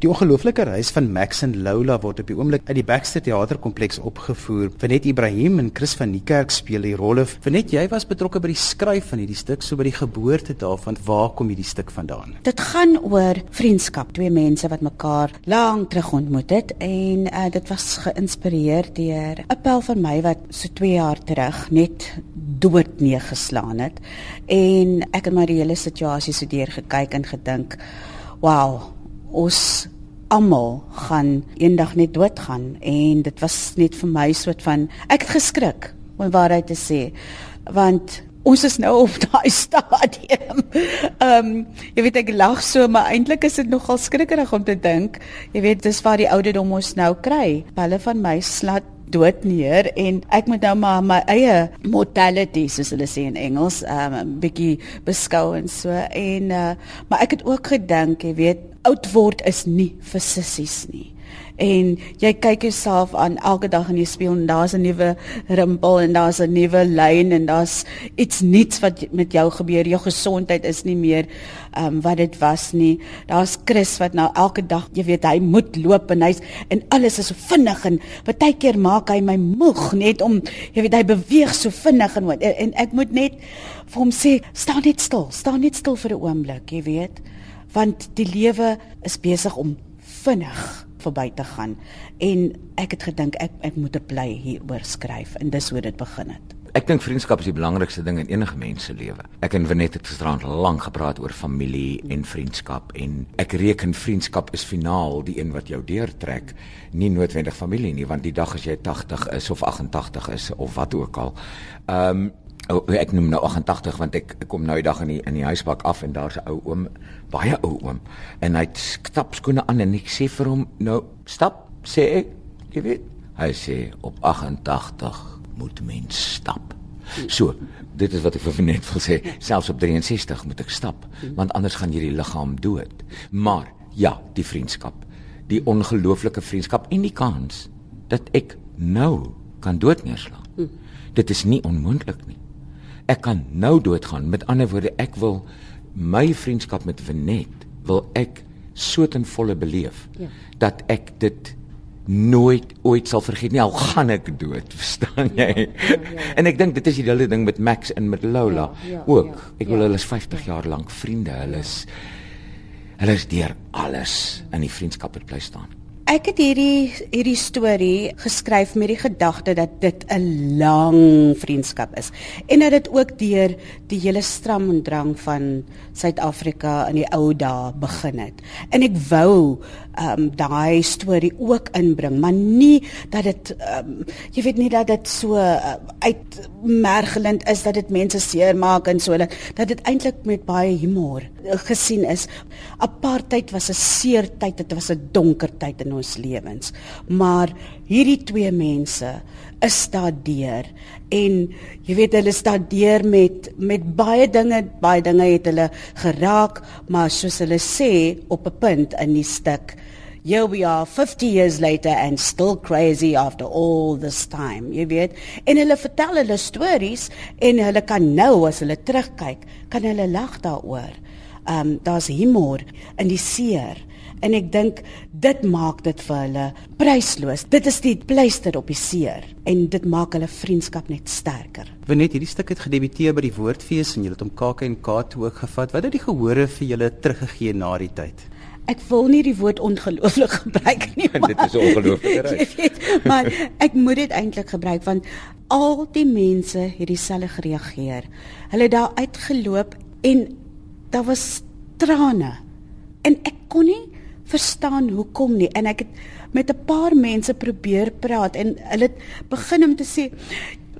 Die ongelooflike reis van Max en Lola word op die oomblik uit die Baxter Theaterkompleks opgevoer. Venet Ibrahim en Chris van Niekerk speel die rolle. Venet, jy was betrokke by die skryf van hierdie stuk, so by die geboorte daarvan. Waar kom hierdie stuk vandaan? Dit gaan oor vriendskap, twee mense wat mekaar lank terug ontmoet het en uh, dit was geïnspireer deur 'n pel van my wat so 2 jaar terug net dood neergeslaan het en ek het maar die hele situasie so deur gekyk en gedink, "Wow, ons almal gaan eendag net doodgaan en dit was net vir my soort van ek het geskrik om waarheid te sê want ons is nou op daai stadium. Ehm um, jy weet ek lag so maar eintlik is dit nogal skrikkerig om te dink. Jy weet dis waar die ouderdom ons nou kry. Hulle van my slat dood neer en ek moet nou maar my eie mortality soos hulle sê in Engels ehm, 'n um, bietjie beskou en so. En uh, maar ek het ook gedink jy weet oud word is nie vir sissies nie en jy kyk jouself aan elke dag in die spieël en daar's 'n nuwe rimpel en daar's 'n nuwe lyn en daar's iets nuuts wat met jou gebeur. Jou gesondheid is nie meer ehm um, wat dit was nie. Daar's Chris wat nou elke dag, jy weet, hy moet loop en hy's en alles is so vinnig en baie keer maak hy my moeg net om jy weet hy beweeg so vinnig en en, en ek moet net vir hom sê, staan net stil, staan net stil vir 'n oomblik, jy weet. Want die lewe is besig om vinnig verby te gaan en ek het gedink ek ek moet 'n bly hieroor skryf en dis hoe dit begin het. Ek dink vriendskap is die belangrikste ding in enige mens se lewe. Ek en Venet het gisterand lank gepraat oor familie en vriendskap en ek reken vriendskap is finaal die een wat jou deurtrek, nie noodwendig familie nie, want die dag as jy 80 is of 88 is of wat ook al. Ehm um, oh, ek noem nou 88 want ek, ek kom nou die dag in die in die huisbak af en daar's 'n ou oom, baie ou oom en hy het stapskoene aan en ek sê vir hom nou stap sê ek jy weet hy sê op 88 moet mens stap. So, dit is wat ek vir net wil sê, selfs op 63 moet ek stap want anders gaan jy die liggaam dood. Maar ja, die vriendskap, die ongelooflike vriendskap en die kans dat ek nou kan dood neerslaan. Dit is nie onmoontlik nie ek kan nou doodgaan. Met ander woorde, ek wil my vriendskap met Venet wil ek so ten volle beleef ja. dat ek dit nooit ooit sal vergeet nie al gaan ek dood verstaan jy ja, ja, ja. en ek dink dit is die hele ding met Max en met Lola ja, ja, ook ja, ek wil ja, hulle is 50 ja. jaar lank vriende hulle is hulle is deur alles in die vriendskap het bly staan Ek het hierdie hierdie storie geskryf met die gedagte dat dit 'n lang vriendskap is en dat dit ook deur die hele stram en drang van Suid-Afrika in die ou dae begin het. En ek wou ehm um, daai storie ook inbring, maar nie dat dit ehm um, jy weet nie dat dit so uh, uitmergelend is dat dit mense seermaak en so dat dat dit eintlik met baie humor gesien is. Apartheid was 'n seer tyd, dit was 'n donker tyd in ons lewens. Maar hierdie twee mense is daardeur en jy weet hulle is daardeur met met baie dinge, baie dinge het hulle geraak, maar soos hulle sê op 'n punt in die stuk Here we are 50 years later and still crazy after all this time. Jy weet, en hulle vertel hulle stories en hulle kan nou as hulle terugkyk, kan hulle lag daaroor. Um, daar's humor in die seer en ek dink dit maak dit vir hulle prysloos. Dit is die pleister op die seer en dit maak hulle vriendskap net sterker. Wenet, hierdie stuk het gedebuteer by die Woordfees en jy het hom KAK en K ook gevat. Wat het die gehore vir julle teruggegee na die tyd? Ek wil nie die woord ongelooflik gebruik nie. Maar, dit is ongelooflik. Maar ek moet dit eintlik gebruik want al die mense het dieselfde gereageer. Hulle het daar uitgeloop en daar was trane. En ek kon nie verstaan hoekom nie. En ek het met 'n paar mense probeer praat en hulle het begin om te sê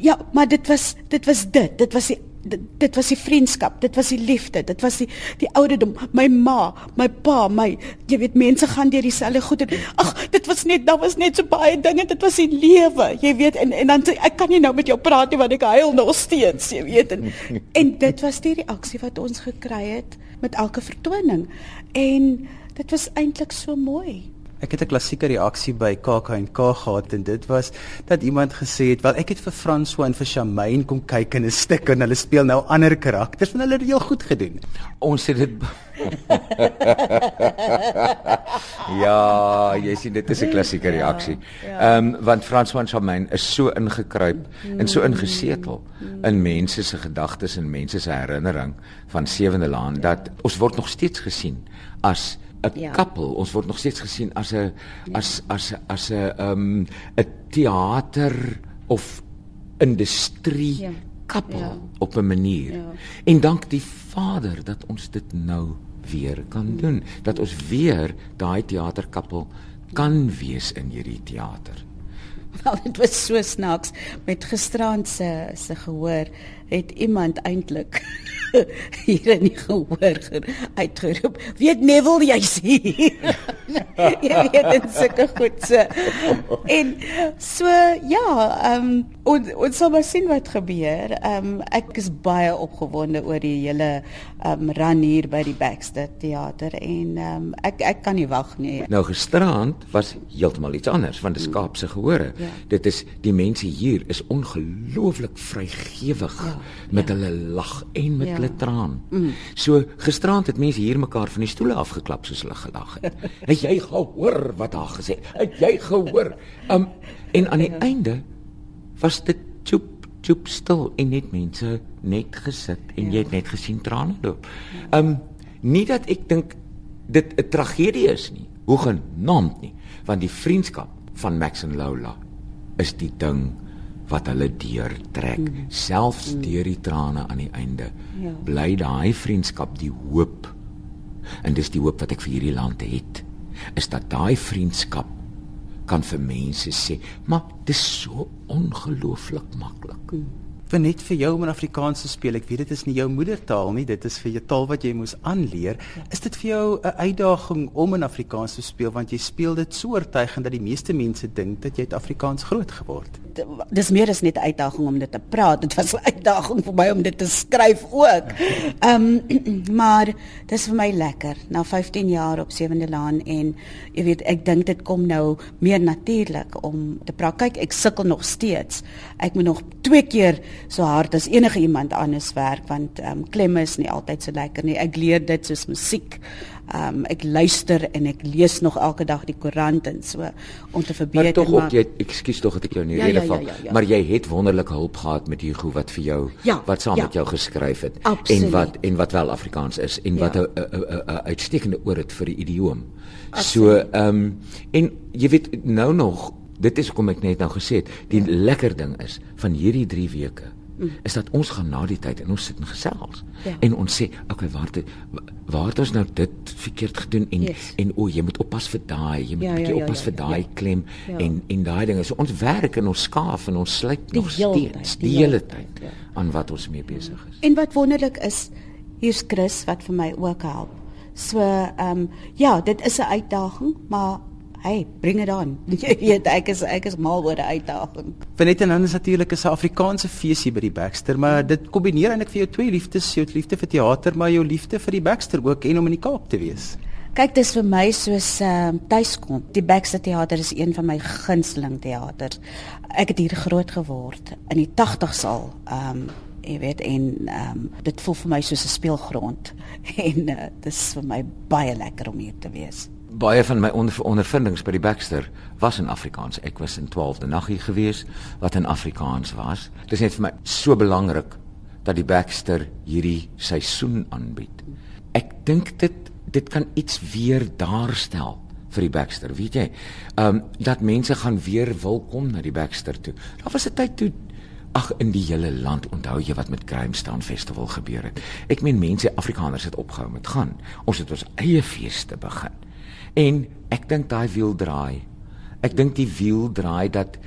ja, maar dit was dit was dit, dit was die dit, dit was die vriendskap, dit was die liefde, dit was die die ouderdom, my ma, my pa, my jy weet mense gaan deur dieselfde goed en ag, dit was net daar was net so baie dinge, dit was die lewe, jy weet en en dan ek kan nie nou met jou praat nie want ek huil nog steeds, jy weet en en dit was die reaksie wat ons gekry het met elke vertoning. En dit was eintlik so mooi. Ek het 'n klassieke reaksie by KAK&K gehad en dit was dat iemand gesê het, "Wel, ek het vir François en vir Charmaine kom kyk in 'n stuk en hulle speel nou ander karakters en hulle het heel goed gedoen." Ons het dit Ja, jy sien dit is 'n klassieke reaksie. Ehm um, want François en Charmaine is so ingekruip en so ingesetel in mense se gedagtes en mense se herinnering van Sewende Laan dat ons word nog steeds gesien as 'n ja. koppel. Ons word nog steeds gesien as 'n as as as 'n ehm 'n teater of industrie ja. koppel ja. op 'n manier. Ja. En dank die Vader dat ons dit nou weer kan doen, dat ons weer daai teaterkoppel kan wees in hierdie teater. Wel, dit was so snaaks met gisterand se se gehoor het iemand eintlik hier in die gehoor uitgeroep. Weet Neville jy sien? jy weet dit sulke goed se. En so ja, ehm um, ons ons sal maar sien wat gebeur. Ehm um, ek is baie opgewonde oor die hele ehm um, run hier by die Baxter Theater en ehm um, ek ek kan nie wag nie. Nou gisterand was heeltemal iets anders van die Kaapse gehore. Ja. Dit is die mense hier is ongelooflik vrygewig ja. Met ja. hulle lag en met ja. hulle traan. Mm. So gisterand het mense hier mekaar van die stoele afgeklap soos hulle gelag het. het jy gehoor wat haar gesê? Het jy gehoor? Um en aan die ja. einde was dit chop chop stil en net mense net gesit en ja. jy het net gesien trane loop. Um nie dat ek dink dit 'n tragedie is nie. Hoe genaamd nie, want die vriendskap van Max en Lola is die ding wat hulle deurtrek mm. selfs mm. deur die trane aan die einde ja. bly daai vriendskap die hoop en dis die hoop wat ek vir hierdie land het is dat daai vriendskap kan vir mense sê maar dis so ongelooflik maklik mm vir net vir jou om in Afrikaans te speel. Ek weet dit is nie jou moedertaal nie, dit is vir jou taal wat jy moes aanleer. Ja. Is dit vir jou 'n uitdaging om in Afrikaans te speel want jy speel dit so oortuigend dat die meeste mense dink dat jy uit Afrikaans groot geword het? dis meer as net 'n uitdaging om dit te praat. Dit was 'n uitdaging vir my om dit te skryf ook. Ehm um, maar dis vir my lekker. Na 15 jaar op Sewende Laan en jy weet ek dink dit kom nou meer natuurlik om te praat. Kyk, ek sukkel nog steeds. Ek moet nog twee keer so hard as enige iemand anders werk want ehm um, klemme is nie altyd so lekker nie. Ek leer dit soos musiek. Ehm um, ek luister en ek lees nog elke dag die koerant en so om te verbeter maar tog ook jy ekskuus tog dat ek jou nie ja, rede ja, val ja, ja, ja. maar jy het wonderlike hulp gehad met Hugo wat vir jou ja, wat saam ja. met jou geskryf het Absoluut. en wat en wat wel Afrikaans is en wat 'n ja. uitstekende oor het vir die idioom Absoluut. so ehm um, en jy weet nou nog dit is hoekom ek net nou gesê het die ja. lekker ding is van hierdie 3 weke is dat ons gaan na die tyd en ons sit en gesels. Ja. En ons sê, okay, waar het waar het ons nou dit verkeerd gedoen en yes. en o, jy moet oppas vir daai, jy moet ja, bietjie ja, ja, oppas ja, vir daai ja. klem ja. en en daai dinge. So ons werk en ons skaaf en ons sluit nog steeds die, die hele tyd ja. aan wat ons mee besig is. En wat wonderlik is, hier's Chris wat vir my ook help. So, ehm um, ja, dit is 'n uitdaging, maar hey, bring it on. Jy weet ek is ek is mal oor die uitdaging. Vanette en dan is natuurlik 'n Afrikaanse feesie by die Baxter, maar dit kombineer eintlik vir jou twee liefdes, jou liefde vir teater, maar jou liefde vir die Baxter ook en om in die Kaap te wees. Kyk, dis vir my soos ehm uh, tuiskom. Die Baxter Theater is een van my gunsteling teaters. Ek het hier groot geword in die 80s al. Ehm um, jy weet en ehm um, dit voel vir my soos 'n speelgrond en uh, dis vir my baie lekker om hier te wees baie van my onder, ondervindings by die Baxter was in Afrikaans. Ek was in 12de naggie gewees wat in Afrikaans was. Dit is net vir my so belangrik dat die Baxter hierdie seisoen aanbied. Ek dink dit dit kan iets weer daarstel vir die Baxter, weet jy? Ehm um, dat mense gaan weer wil kom na die Baxter toe. Daar was 'n tyd toe ag in die hele land onthou jy wat met Grahamstown Festival gebeur het. Ek meen mense Afrikaners het opgehou met gaan. Ons het ons eie feeste begin. En ek dink daai wiel draai. Ek dink die wiel draai dat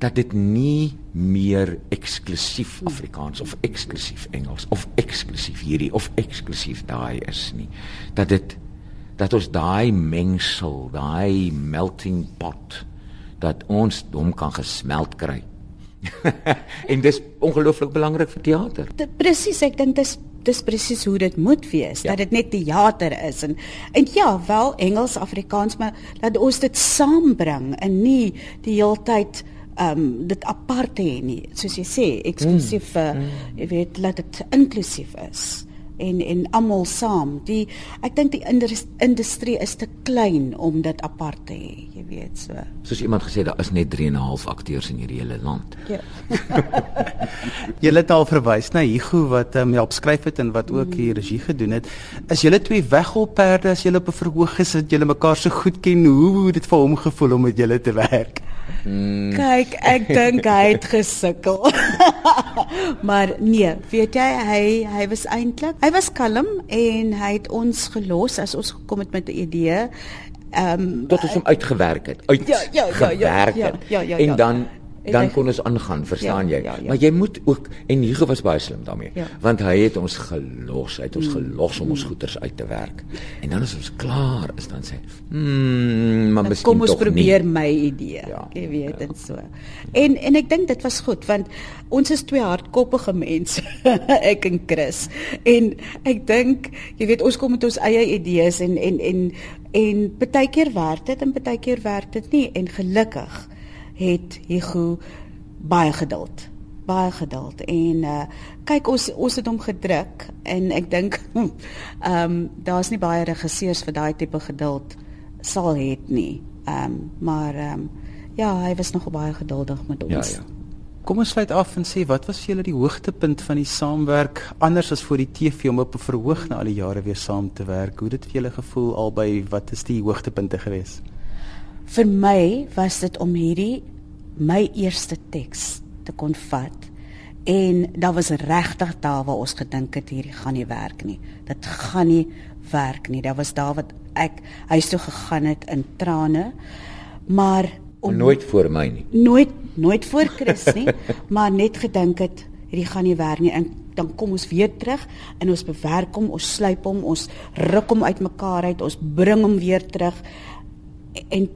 dat dit nie meer eksklusief Afrikaans of eksklusief Engels of eksklusief hierdie of eksklusief daai is nie. Dat dit dat ons daai mengsel, daai melting pot dat ons hom kan gesmelt kry. en dis ongelooflik belangrik vir teater. Presies, ek dink dis dis presies hoe dit moet wees ja. dat dit net teater is en en ja wel Engels Afrikaans maar dat ons dit saambring en nie die heeltyd ehm um, dit apart hê nie soos jy sê eksklusief mm. mm. jy weet laat dit inklusief is en en almal saam. Die ek dink die industrie is te klein om dit apart te hê, jy weet so. Soos iemand gesê daar is net 3 en 'n half akteurs in hierdie hele land. Ja. jy het al verwys na Hugo wat um, help skryf het en wat ook hier regie gedoen het. Is julle twee weggolperde as julle op 'n verhoog gesit, julle mekaar so goed ken, hoe het dit vir hom gevoel om met julle te werk? Hmm. Kyk, ek dink hy het gesukkel. maar nee, weet jy, hy hy was eintlik, hy was kalm en hy het ons gelos as ons gekom het met 'n idee. Ehm um, tot ons hom uitgewerk het. Uit ja, ja, ja, ja, ja, ja, ja, en dan ja dan kon ons aangaan, verstaan ja, jy? Ja, ja. Maar jy moet ook en Hugo was baie slim daarmee, ja. want hy het ons gelos, hy het ons mm. gelos om ons goeders uit te werk. En dan as ons klaar is, dan sê, "Mmm, maar miskien kom ons probeer nie. my idee." Ja, jy weet ja. so. En en ek dink dit was goed want ons is twee hardkoppige mense, ek en Chris. En ek dink, jy weet, ons kom met ons eie idees en en en en baie keer werk dit en baie keer werk dit nie en gelukkig het Hugo baie geduld baie geduld en uh kyk ons ons het hom gedruk en ek dink ehm um, daar's nie baie regisseurs vir daai tipe geduld sal het nie ehm um, maar ehm um, ja hy was nog baie geduldig met ons ja ja Kom ons sluit af en sê wat was vir julle die hoogtepunt van die saamwerk anders as voor die TV om op 'n verhoog na al die jare weer saam te werk? Hoe het dit vir julle gevoel albei? Wat is die hoogtepunte geweest? Vir my was dit om hierdie my eerste teks te kon vat. En daar was regtig daar waar ons gedink het hierdie gaan nie werk nie. Dit gaan nie werk nie. Daar was daar wat ek huis toe gegaan het in trane. Maar om nooit voor my nie. Nooit nooit voor Chris nie. Maar net gedink het hierdie gaan nie werk nie. En dan kom ons weer terug en ons bewerk hom ons sluip hom ons ruk hom uitmekaar uit ons bring hom weer terug. En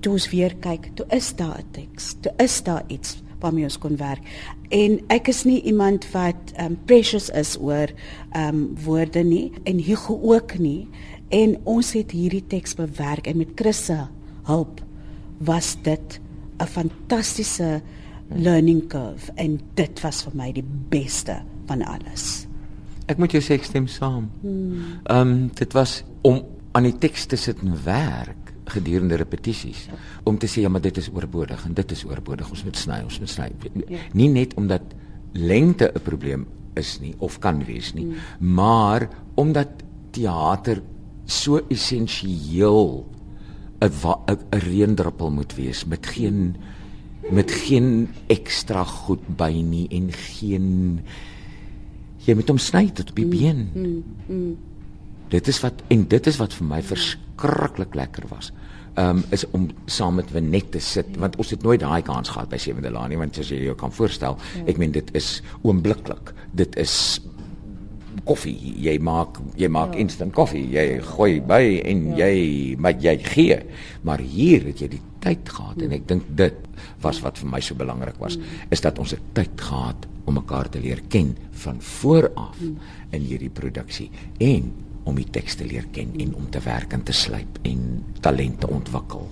toe ons weer kyk, toe is daar 'n teks. Toe is daar iets waarmee ons kon werk. En ek is nie iemand wat um precious is oor um woorde nie en Hugo ook nie. En ons het hierdie teks bewerk en met Chris se hulp was dit 'n fantastiese learning curve en dit was vir my die beste van alles. Ek moet jou sê ek stem saam. Hmm. Um dit was om aan die teks te sit en werk gedurende repetisies om te sê ja maar dit is oorbodig en dit is oorbodig ons moet sny ons moet sny ja. nie net omdat lengte 'n probleem is nie of kan wees nie mm. maar omdat teater so essensieel 'n 'n reendruppel moet wees met geen met geen ekstra goed by nie en geen jy moet hom sny tot op die mm. been mm. Mm. dit is wat en dit is wat vir my verskriklik lekker was um, is om saam met Wenet te sit want ons het nooit daai kans gehad by Sewende Laan nie want as jy jou kan voorstel ja. ek meen dit is oombliklik dit is koffie jy maak jy maak ja. instant koffie jy gooi by en ja. jy maar jy gee maar hier het jy die tyd gehad ja. en ek dink dit was wat vir my so belangrik was ja. is dat ons 'n tyd gehad om mekaar te leer ken van vooraf ja. in hierdie produksie en om die teks te leer ken en om te werk en te slyp en talente ontwikkel.